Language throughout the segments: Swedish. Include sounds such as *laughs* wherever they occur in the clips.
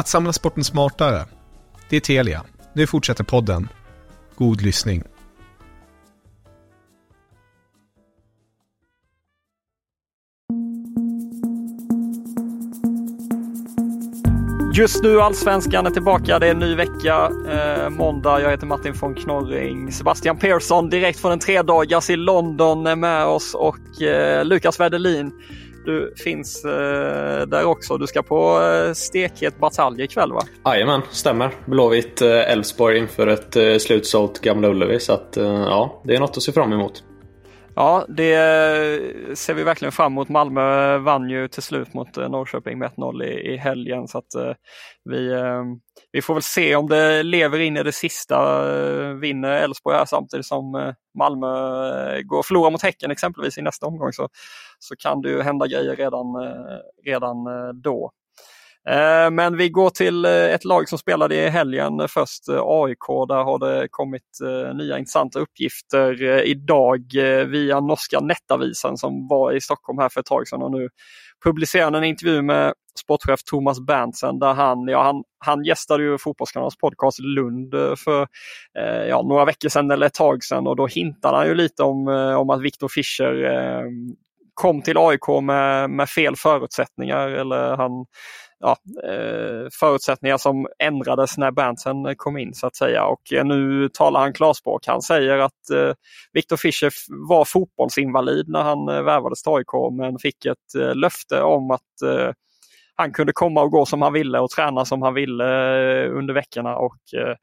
Att samla sporten smartare. Det är Telia. Nu fortsätter podden. God lyssning. Just nu Allsvenskan är tillbaka. Det är en ny vecka. Eh, måndag. Jag heter Martin von Knorring. Sebastian Persson direkt från en tredagars i London är med oss och eh, Lukas Werdelin. Du finns eh, där också. Du ska på eh, stekhet batalj ikväll va? Jajamän, stämmer. Blåvitt eh, Elfsborg inför ett eh, slutsålt Gamla Ullevi. Så att, eh, ja, det är något att se fram emot. Ja, det ser vi verkligen fram emot. Malmö vann ju till slut mot eh, Norrköping med 1-0 i, i helgen. Så att, eh, vi, eh, vi får väl se om det lever in i det sista. Vinner Elfsborg här samtidigt som Malmö går och förlorar mot Häcken exempelvis i nästa omgång så, så kan det ju hända grejer redan, eh, redan eh, då. Eh, men vi går till ett lag som spelade i helgen först, AIK. Där har det kommit nya intressanta uppgifter idag via norska Nettavisen som var i Stockholm här för ett tag sedan och nu publicerade en intervju med sportchef Thomas Berntsen där han, ja, han, han gästade ju Fotbollskanalens podcast Lund för ja, några veckor sedan eller ett tag sedan och då hintade han ju lite om, om att Viktor Fischer kom till AIK med, med fel förutsättningar eller han ja, eh, förutsättningar som ändrades när Berntsen kom in så att säga. Och eh, nu talar han klarspråk. Han säger att eh, Viktor Fischer var fotbollsinvalid när han eh, värvades till AIK men fick ett löfte om att han kunde komma och gå som han ville och träna som han ville eh, under veckorna. Och eh,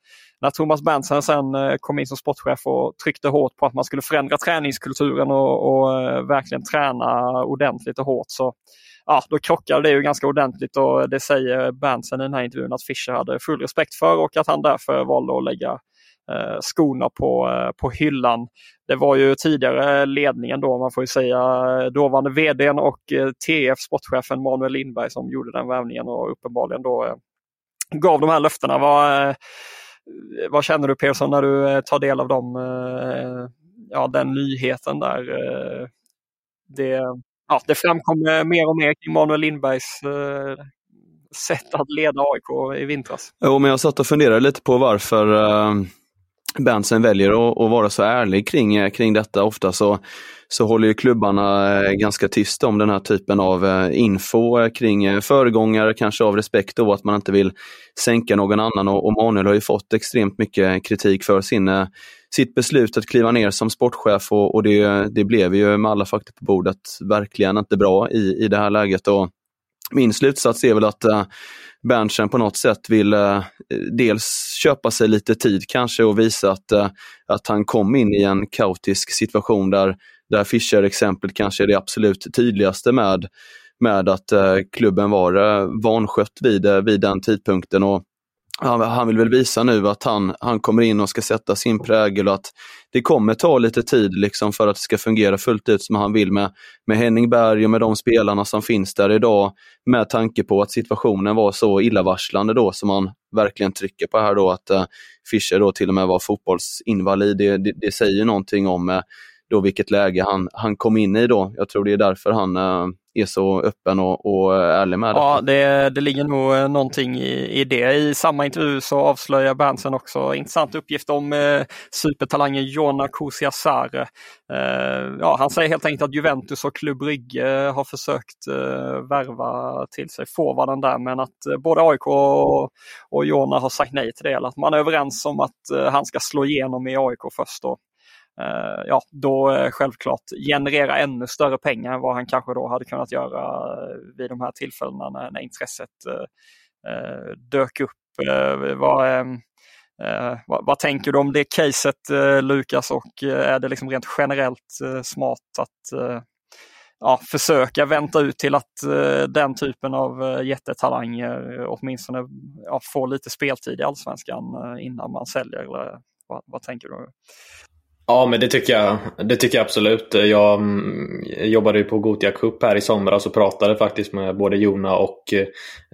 när Thomas Berntsen sen eh, kom in som sportchef och tryckte hårt på att man skulle förändra träningskulturen och, och verkligen träna ordentligt och hårt så ja, då krockade det ju ganska ordentligt och det säger Berntsen i den här intervjun att Fischer hade full respekt för och att han därför valde att lägga eh, skorna på, eh, på hyllan. Det var ju tidigare ledningen då, man får ju säga, eh, dåvarande vdn och eh, TF sportchefen Manuel Lindberg som gjorde den värvningen och uppenbarligen då gav de här löftena. Vad, vad känner du Persson när du tar del av dem, ja, den nyheten där? Det, ja, det framkommer mer och mer kring Manuel Lindbergs sätt att leda AIK i vintras. Jo, men jag satt och funderade lite på varför Berntsen väljer att, att, vara så ärlig kring, kring detta. Ofta så, så håller ju klubbarna eh, ganska tysta om den här typen av eh, info eh, kring föregångare, kanske av respekt då att man inte vill sänka någon annan. Och, och Manuel har ju fått extremt mycket kritik för sin sitt beslut att kliva ner som sportchef och, och det, det blev ju med alla fakta på bordet verkligen inte bra i, i det här läget. Och min slutsats är väl att eh, äh, Berntsen på något sätt vill äh, dels köpa sig lite tid kanske och visa att, äh, att han kom in i en kaotisk situation där, där Fischer-exemplet kanske är det absolut tydligaste med, med att klubben var vanskött vid, vid den tidpunkten. Och han, han vill väl visa nu att han, han kommer in och ska sätta sin prägel och att det kommer ta lite tid liksom för att det ska fungera fullt ut som han vill med, med Henning Berg och med de spelarna som finns där idag. Med tanke på att situationen var så illavarslande då som man verkligen trycker på här då att äh, Fischer då till och med var fotbollsinvalid. Det, det, det säger någonting om äh, då vilket läge han, han kom in i då. Jag tror det är därför han uh, är så öppen och, och ärlig med det. Ja, det, det ligger nog eh, någonting i, i det. I samma intervju så avslöjar Berntsen också intressant uppgift om eh, supertalangen Jona Kusiasare. Eh, ja, han säger helt enkelt att Juventus och Klubb Brygge har försökt eh, värva till sig forwarden där men att eh, både AIK och, och Jona har sagt nej till det. Eller att man är överens om att eh, han ska slå igenom i AIK först. Då. Eh, ja, då eh, självklart generera ännu större pengar än vad han kanske då hade kunnat göra eh, vid de här tillfällena när, när intresset eh, eh, dök upp. Vad, ehm, Eh, vad, vad, tänker du om det caset eh, Lukas och eh, är det liksom rent generellt smart att ja, försöka vänta ut till att den typen av jättetalanger åtminstone ja, får lite speltid i allsvenskan innan man säljer? Eller vad, vad tänker du? Ja, men det tycker jag, det tycker jag absolut. Jag mm, jobbade ju på Gotia Cup här i somras och pratade faktiskt med både Jona och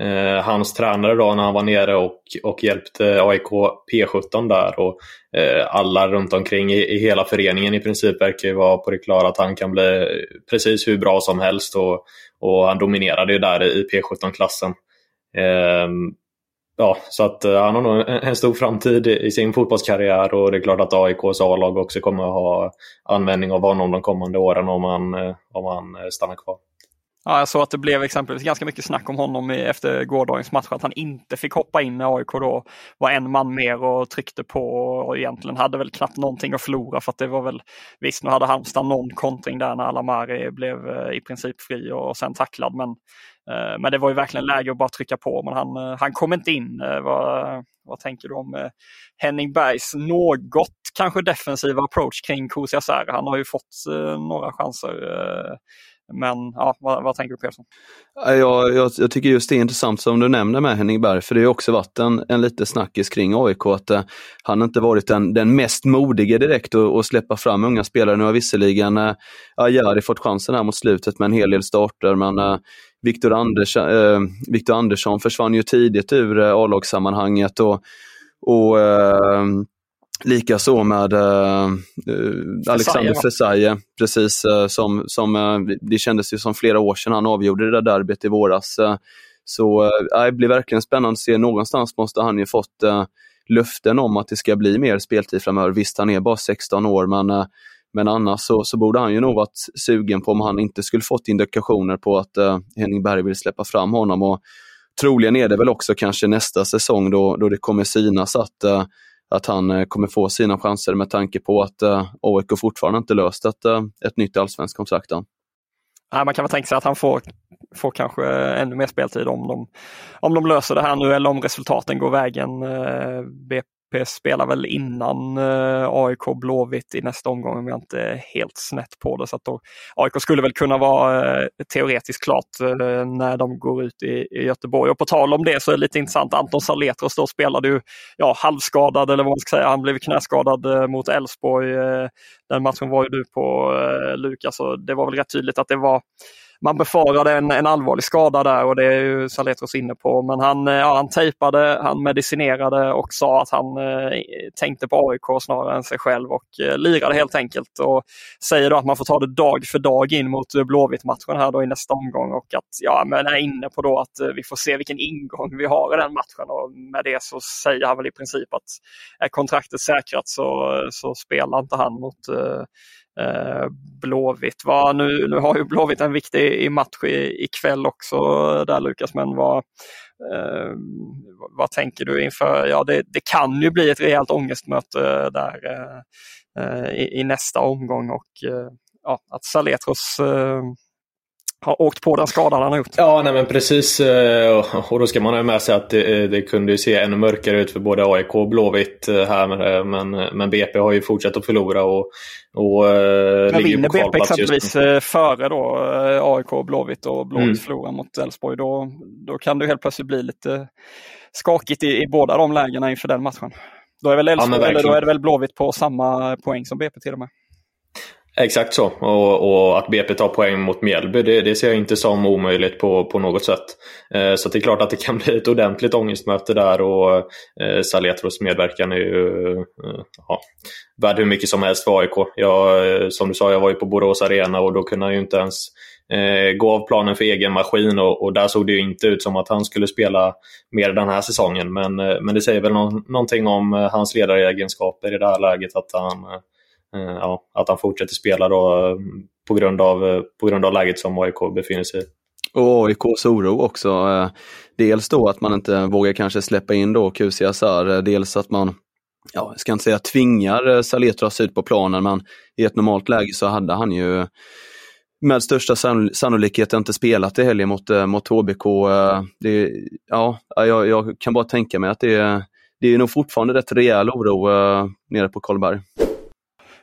eh, hans tränare då när han var nere och, och hjälpte AIK P17 där. Och, eh, alla runt omkring i, i, hela föreningen i princip verkar ju vara på det klara att han kan bli precis hur bra som helst. Och, och han dominerade ju där i P17-klassen. Eh, ja, så att uh, han har nog en, en, stor framtid i sin fotbollskarriär och det är klart att AIKs A-lag också kommer att ha användning av honom de kommande åren om han, uh, om han uh, stannar kvar. Ja, jag såg att det blev exempelvis ganska mycket snack om honom efter gårdagens match, att han inte fick hoppa in när AIK då var en man mer och tryckte på och egentligen hade väl knappt någonting att förlora för att det var väl, visst nu hade Halmstad någon kontring där när Alamari blev eh, i princip fri och sen tacklad, men Eh, men det var ju verkligen läge att bara trycka på, men han, eh, han kom inte in. Eh, vad, vad tänker du om eh, Henning Bergs något kanske defensiva approach kring Kusiasär? Han har ju fått eh, några chanser. Men ja, vad, vad, tänker du Persson? Jag, jag, jag, tycker just det är intressant som du nämner med Henning Berg, för det har också varit en, en lite snackis kring AIK att uh, han inte varit den, den mest modige direkt att släppa fram unga spelare. Nu har visserligen eh, uh, Ajari fått chansen här mot slutet med en hel del starter, men uh, Viktor Anders, eh, Victor Andersson försvann ju tidigt ur eh, A-lagssammanhanget och, och eh, Likaså med eh, eh Alexander Fesaye, precis eh, som, som eh, det kändes ju som flera år sedan han avgjorde det där derbyt i våras. Eh, så eh, det blir verkligen spännande att se. Någonstans måste han ju fått löften om att det ska bli mer speltid framöver. Visst, han är bara 16 år, men men annars så, så borde han ju nog varit sugen på om han inte skulle fått indikationer på att Henning Berg vill släppa fram honom. Och troligen är det väl också kanske nästa säsong då, då det kommer synas att, att han eh, kommer få sina chanser med tanke på att eh, AIK fortfarande inte löst ett, eh, ett nytt allsvenskt kontrakt än. Man kan väl tänka sig att han får, får kanske ännu mer speltid om de, om de löser det här nu eller om resultaten går vägen. BP spelar väl innan eh, AIK Blåvitt i nästa omgång om jag inte är helt snett på det. Så att då, AIK skulle väl kunna vara eh, teoretiskt klart eh, när de går ut i, i, Göteborg. Och på tal om det så är det lite intressant, Anton Saletros då spelade ju ja, halvskadad eller vad man ska säga, han blev knäskadad eh, mot Elfsborg. Eh, den matchen var ju du på eh, Lukas och det var väl rätt tydligt att det var man befarade en, en allvarlig skada där och det är ju Saletros inne på. Men han, eh, ja, han tejpade, han medicinerade och sa att han eh, tänkte på AIK snarare än sig själv och eh, lirade helt enkelt. Och säger då att man får ta det dag för dag in mot Blåvitt-matchen här då i nästa omgång och att ja, men är inne på då att eh, vi får se vilken ingång vi har i den matchen och med det så säger han väl i princip att är kontraktet säkrat så, eh, så spelar inte han mot eh, eh, Blåvitt. Va, nu, nu har ju Blåvitt en viktig match i, ikväll också där Lukas, men vad, eh, vad tänker du inför, ja det, det, kan ju bli ett rejält ångestmöte eh, där eh, eh, i, i, nästa omgång och eh, ja, att Saletros eh, har åkt på den skadan han har gjort. Ja, nej men precis. Och då ska man ha med sig att det, det kunde se ännu mörkare ut för både AIK och Blåvitt här. Men, men BP har ju fortsatt att förlora och, och men vinner BP exempelvis före då AIK, Blåvitt och Blåvitt mm. förlorar mot Elfsborg, då, då kan det helt plötsligt bli lite skakigt i, i båda de lägena inför den matchen. Då är väl Elfsborg, ja, eller då är det väl Blåvitt på samma poäng som BP till och med. Exakt så. Och, och, att BP tar poäng mot Mjällby, det, det, ser jag inte som omöjligt på, på något sätt. Eh, så det är klart att det kan *laughs* bli ett ordentligt ångestmöte där och eh, Saletros medverkan är ju eh, ja, värd hur mycket som helst för AIK. Jag, eh, som du sa, jag var ju på Borås Arena och då kunde han ju inte ens eh, gå av planen för egen maskin och, och, där såg det ju inte ut som att han skulle spela mer den här säsongen. Men, eh, men det säger väl no någonting om eh, hans ledaregenskaper i det här läget att han, eh, Eh, ja, att han fortsätter spela då, eh, på, grund av, eh, på grund av läget som AIK befinner sig i. Och AIKs oro också. Dels då att man inte vågar kanske släppa in då Kusiasar. Azar, dels att man ja, jag ska inte säga tvingar Saletras ut på planen, men i ett normalt läge så hade han ju med största sannolikhet inte spelat i helgen mot, mot HBK. Det, ja, jag, jag, kan bara tänka mig att det, det är nog fortfarande rätt rejäl oro nere på Karlberg.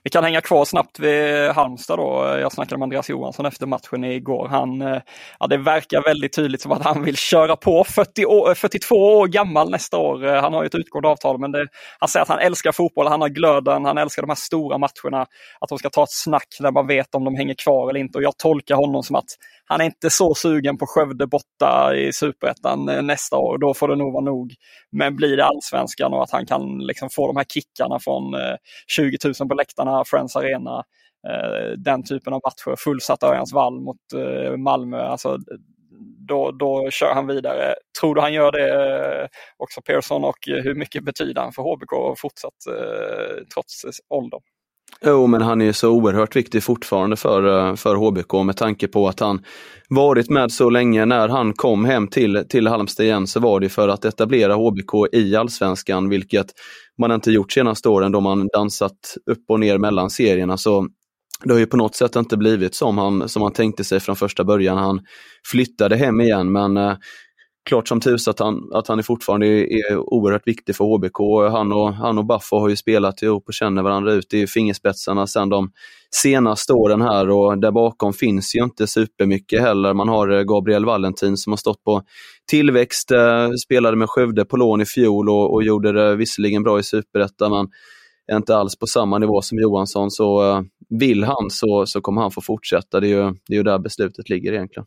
Vi kan hänga kvar snabbt vid Halmstad då. Jag snackade med Andreas Johansson efter matchen igår. Han, eh, ja, det verkar väldigt tydligt som att han vill köra på. 40 år, eh, 42 år gammal nästa år. Eh, han har ju ett utgående avtal men det, han säger att han älskar fotboll, han har glöden, han älskar de här stora matcherna. Att de ska ta ett snack när man vet om de hänger kvar eller inte. Och jag tolkar honom som att han är inte så sugen på Skövde borta i Superettan eh, nästa år. Då får det nog vara nog. Men blir det allsvenskan och att han kan liksom få de här kickarna från eh, 20 000 på läktarna, Friends Arena, eh, den typen av matcher, fullsatt Örjans vall mot Malmö. Alltså, då, då kör han vidare. Tror du han gör det också Persson och hur mycket betyder han för HBK fortsatt trots åldern? Jo, men han är så oerhört viktig fortfarande för, eh, för HBK med tanke på att han varit med så länge. När han kom hem till, till Halmstad igen så var det för att etablera HBK i allsvenskan, vilket man inte gjort senaste åren då man dansat upp och ner mellan serierna. Så det har ju på något sätt inte blivit som han, som han tänkte sig från första början. Han flyttade hem igen, men eh, klart som tusan att han, att han är fortfarande är, oerhört viktig för HBK. Han och, han och Baffo har ju spelat ihop och känner varandra ut i fingerspetsarna sedan de senaste åren här och där bakom finns ju inte supermycket heller. Man har eh, Gabriel Valentin som har stått på tillväxt, eh, spelade med Skövde på lån i fjol och, och gjorde det visserligen bra i Superettan men är inte alls på samma nivå som Johansson. Så eh, vill han så, så kommer han få fortsätta. Det är ju, det är ju där beslutet ligger egentligen.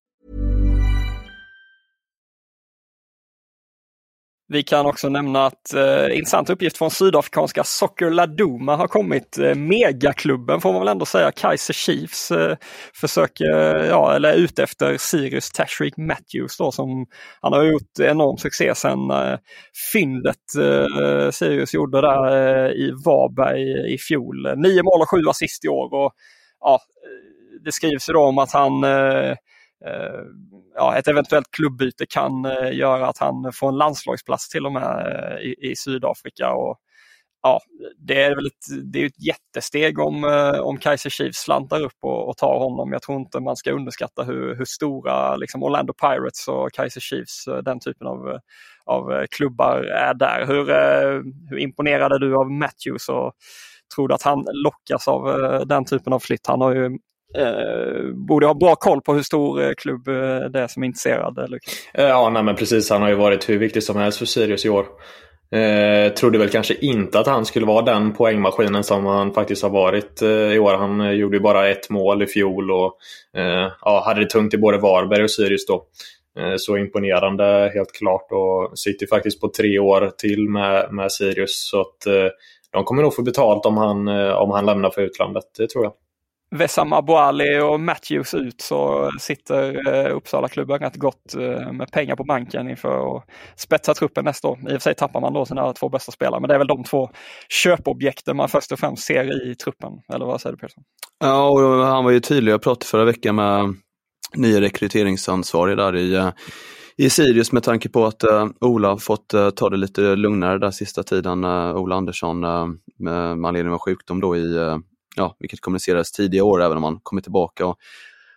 Vi kan också nämna att eh, intressant uppgift från sydafrikanska Soccer Laduma har kommit. Eh, megaklubben får man väl ändå säga, Kaiser Chiefs, eh, försöker, eh, ja, eller är ute efter Sirius Tashreeq Matthews då, som han har gjort enorm succé sedan eh, fyndet eh, Sirius gjorde där eh, i Varberg i fjol. Nio mål och sju assist i år. Och, ja, eh, det skrivs ju då om att han Eh, Eh, ja, ett eventuellt klubbyte kan eh, göra att han får en landslagsplats till och med eh, i, i Sydafrika. Och, ja, det är väl ett, det är ett jättesteg om, om Kaiser Chiefs slantar upp och, och, tar honom. Jag tror inte man ska underskatta hur, hur stora liksom Orlando Pirates och Kaiser Chiefs, den typen av, av klubbar är där. Hur, hur imponerade du av Matthews och tror du att han lockas av den typen av flytt? Han har ju eh, borde ha bra koll på hur stor eh, klubb eh, det är som är intresserad. Eller? Eh, ja, nej, men precis. Han har ju varit hur viktig som helst för Sirius i år. Eh, trodde väl kanske inte att han skulle vara den poängmaskinen som han faktiskt har varit eh, i år. Han eh, gjorde ju bara ett mål i fjol och eh, ja, hade det tungt i både Varberg och Sirius då. Eh, så imponerande helt klart och sitter faktiskt på tre år till med, med Sirius. Så att eh, de kommer nog få betalt om han, om han lämnar för utlandet, det tror jag. Wessam Abouali och Matthews ut så sitter eh, Uppsala-klubben rätt gott eh, med pengar på banken inför att spetsa truppen nästa år. I och för sig tappar man då sina två bästa spelare, men det är väl de två köpobjekten man först och främst ser i truppen. Eller vad säger du Persson? Ja, och han var ju tydlig. Jag pratade förra veckan med nya rekryteringsansvarig där i, eh, i Sirius med tanke på att uh, Ola har fått uh, ta det lite lugnare där sista tiden. Uh, Ola Andersson uh, med, med anledning av sjukdom då i ja, vilket kommunicerades tidigare år även om han kommer tillbaka. Och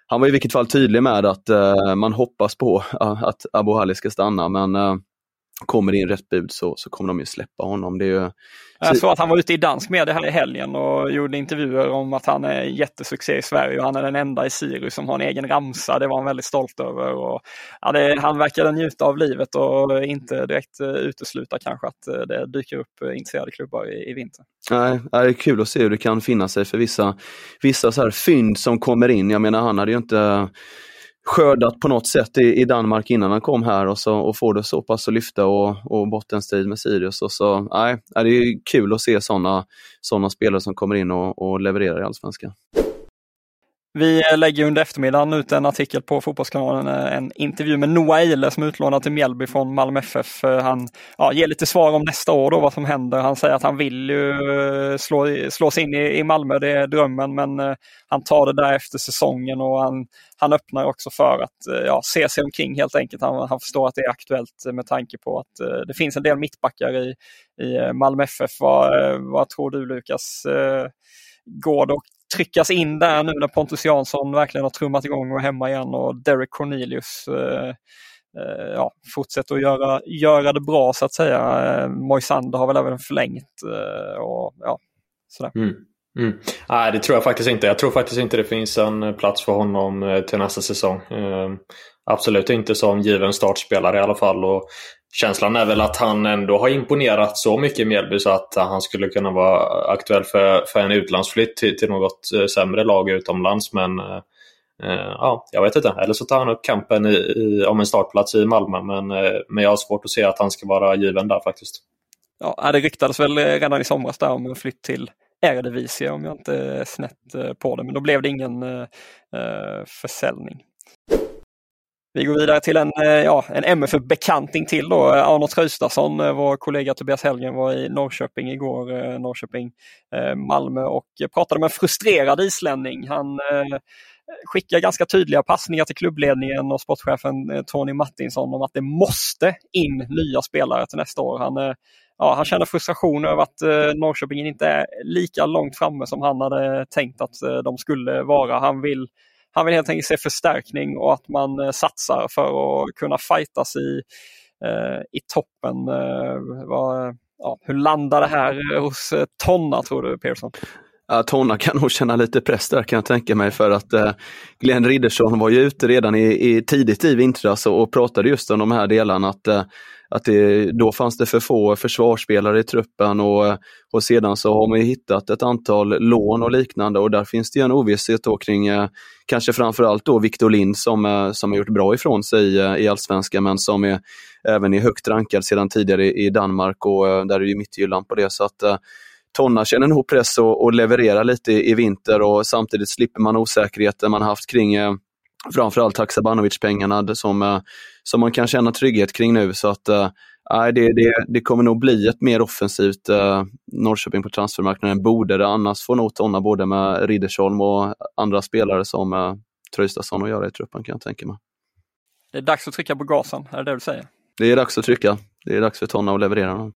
han var i vilket fall tydlig med att eh, man hoppas på eh, att Abu Hali ska stanna men eh, kommer det in rätt bud så, så kommer de ju släppa honom. Det är ju... Jag såg att han var ute i dansk media här i helgen och gjorde intervjuer om att han är jättesuccé i Sverige och han är den enda i Sirius som har en egen ramsa. Det var han väldigt stolt över. Och, ja, det, han verkade njuta av livet och inte direkt uh, utesluta kanske att uh, det dyker upp uh, intresserade klubbar i, i vinter. Nej, det är kul att se hur det kan finna sig för vissa, vissa så här fynd som kommer in. Jag menar han hade ju inte skördat på något sätt i, i Danmark innan han kom här och, så, och får det så pass att lyfta och, och bottenstrid med Sirius. Och så, nej, det är kul att se sådana såna spelare som kommer in och, och levererar i Allsvenskan. Vi eh, lägger under eftermiddagen ut en artikel på Fotbollskanalen, eh, en intervju med Noah Eile som är utlånad till Mjällby från Malmö FF. Eh, han ja, ger lite svar om nästa år då, vad som händer. Han säger att han vill ju slå, slå sig in i, i Malmö, det är drömmen, men han tar det där efter säsongen och han, han öppnar också för att ja, se sig omkring helt enkelt. Han, han förstår att det är aktuellt med tanke på att det finns en del mittbackar i, i Malmö FF. Vad, vad tror du Lukas? Går det tryckas in där nu när Pontus Jansson verkligen har trummat igång och är hemma igen och Derek Cornelius eh, eh, ja, fortsätter att göra, göra det bra så att säga. Eh, Moisander har väl även förlängt eh, och ja, sådär. Mm. Mm. Nej, det tror jag faktiskt inte. Jag tror faktiskt inte det finns en plats för honom eh, till nästa säsong. Eh, absolut inte som given startspelare i alla fall. Och känslan är väl att han ändå har imponerat så mycket i Mjällby så att han skulle kunna vara aktuell för, för en utlandsflytt till, till något eh, sämre lag utomlands. Men eh, eh, ja, jag vet inte. Eller så tar han upp kampen i, i, om en startplats i Malmö. Men, eh, men jag har svårt att se att han ska vara given där faktiskt. Ja, eh, det ryktades väl redan i somras där om en flytt till Eredivisie om jag inte är snett på det. Men då blev det ingen eh, försäljning. Vi går vidare till en, eh, ja, en MFF-bekanting till då. Eh, Arnold Traustason, eh, vår kollega Tobias Helgen var i Norrköping igår, Norrköping, Malmö och pratade med en frustrerad islänning. Han skickar ganska tydliga passningar till klubbledningen och sportchefen Tony Martinsson om att det måste in nya spelare till nästa år. Han, ja, han känner frustration över att Norrköping inte är lika långt framme som han hade tänkt att de skulle vara. Han vill han vill helt enkelt se förstärkning och att man eh, satsar för att kunna fightas i, eh, i toppen. Eh, vad, ja, hur landar det här eh, hos eh, Tonna tror du Pearson? Ja, Tonna kan nog känna lite press där kan jag tänka mig för att eh, Glenn Riddersson var ju ute redan i, i tidigt i vintras och, och pratade just om de här delarna. Att, eh, att det, då fanns det för få försvarsspelare i truppen och, och sedan så har man hittat ett antal lån och liknande och där finns det en ovisshet då kring eh, kanske framförallt då Victor Lind som, eh, som har gjort bra ifrån sig eh, i Allsvenskan men som är även är högt rankad sedan tidigare i, i Danmark och eh, där är ju Midtjylland på det. Så att, eh, Tonna känner nog press att leverera lite i, i, vinter och samtidigt slipper man osäkerheten man haft kring eh, framförallt Haksabanovic-pengarna som, eh, som man kan känna trygghet kring nu. Så att eh, det, det, det kommer nog bli ett mer offensivt eh, Norrköping på transfermarknaden borde det. Annars får nog Tonna både med Riddersholm och andra spelare som eh, Traustason att göra i truppen kan jag tänka mig. Det är dags att trycka på gasen, är det det du säger? Det är dags att trycka. Det är dags för Tonna att leverera.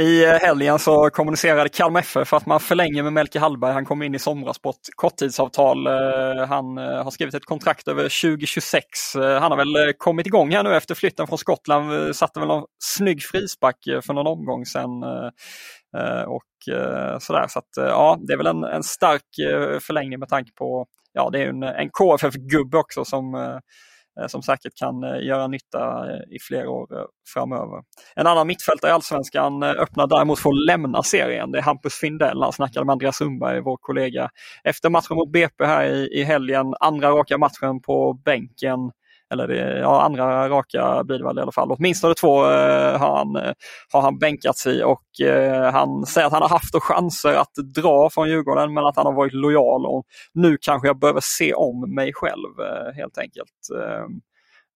I eh, helgen så kommunicerade Kalmar FF för att man förlänger med Melke Hallberg. Han kom in i somras på ett korttidsavtal. Eh, han eh, har skrivit ett kontrakt över 2026. Han har väl kommit igång här nu efter flytten från Skottland. Satte väl någon snygg frispark för någon omgång sedan. och sådär. Så att, ja, det är väl en, en stark förlängning med tanke på, ja det är en, en KFF-gubbe också som Eh, som säkert kan eh, göra nytta eh, i flera år framöver. En annan mittfältare i Allsvenskan öppnar däremot för att lämna serien. Det är Hampus Findell. Han snackade med Andreas Sundberg, vår kollega, efter matchen mot BP här i, i helgen. Andra raka matchen på bänken eller eh, ja, andra raka blir det väl i alla fall. Åtminstone två eh, har, han, eh, har han bänkats i och eh, han säger att han har haft chanser att dra från Djurgården men att han har varit lojal och nu kanske jag behöver se om mig själv eh, helt enkelt. Ehm,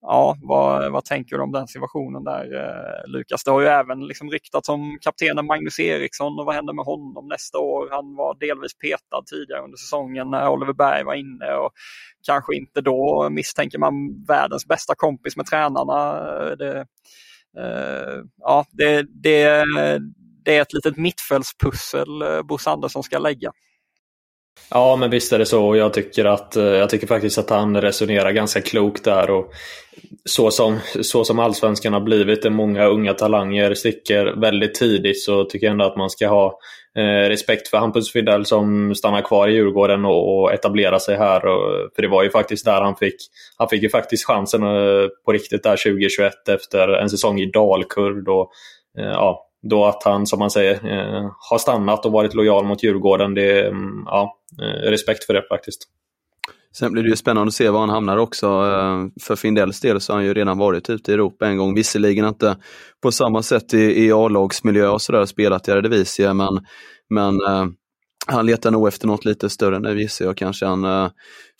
Ja, vad, vad tänker du om den situationen där eh, Lukas? Det har ju även liksom ryktats om kaptenen Magnus Eriksson och vad händer med honom nästa år? Han var delvis petad tidigare under säsongen när Oliver Berg var inne och kanske inte då misstänker man världens bästa kompis med tränarna. Eh, det, eh, ja, det, det, det är ett litet mittfältspussel eh, Bosse Andersson ska lägga. Ja, men visst är det så. Jag tycker, att, eh, jag tycker faktiskt att han resonerar ganska klokt där. Och så, som, så som allsvenskan har blivit, där många unga talanger sticker väldigt tidigt, så tycker jag ändå att man ska ha eh, respekt för Hampus Fidel som stannar kvar i Djurgården och, och etablerar sig här. Och, för det var ju faktiskt där han fick, han fick ju faktiskt chansen eh, på riktigt där 2021 efter en säsong i Dalkurd. Och, eh, ja, då att han, som man säger, eh, har stannat och varit lojal mot Djurgården. Det, mm, ja, eh, respekt för det faktiskt. Sen blir det ju spännande att se var han hamnar också. Eh, för Findells del så har han ju redan varit ute i Europa en gång. Visserligen inte på samma sätt i, i A-lagsmiljö och sådär spelat i Eredivisie men, men eh, han letar nog efter något lite större nu gissar jag. Kanske en, eh,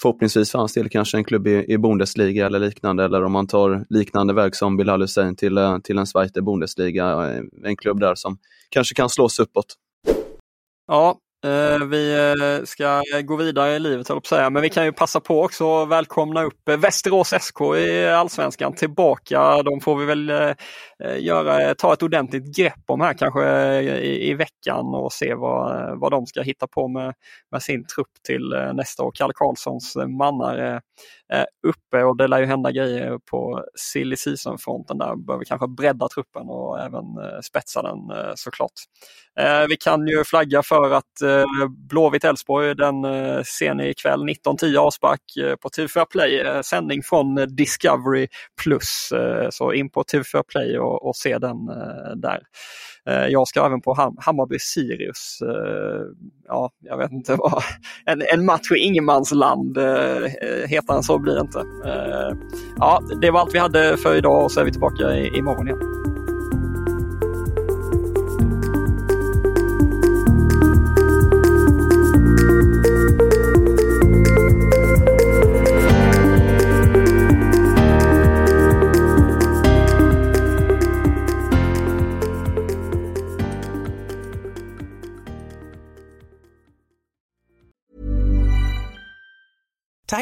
förhoppningsvis för hans del kanske en klubb i, i Bundesliga eller liknande. Eller om man tar liknande väg som Bilal Hussein till, eh, till en Zweite Bundesliga. Eh, en klubb där som kanske kan slås uppåt. Ja, Eh, vi eh, ska gå vidare i livet, höll säga. men vi kan ju passa på också att välkomna upp eh, Västerås SK i Allsvenskan tillbaka. De får vi väl göra, ta ett ordentligt grepp om här kanske i, i veckan och se vad, vad de ska hitta på med, med sin trupp till nästa år. Kalle Karlssons mannar är uppe och det lär ju hända grejer på silly season-fronten där. Behöver kanske bredda truppen och även spetsa den såklart. Eh, vi kan ju flagga för att eh, Blåvitt Elfsborg den eh, ser ni ikväll 19.10 avspark på TV4 Play. Sändning från Discovery Plus. Så in på TV4 Play och, och se den där. Jag ska även på Hammarby-Sirius. Ja, jag vet inte vad. *laughs* En, en match i ingenmansland. Heter den så blir det inte. Ja, det var allt vi hade för idag och så är vi tillbaka imorgon igen.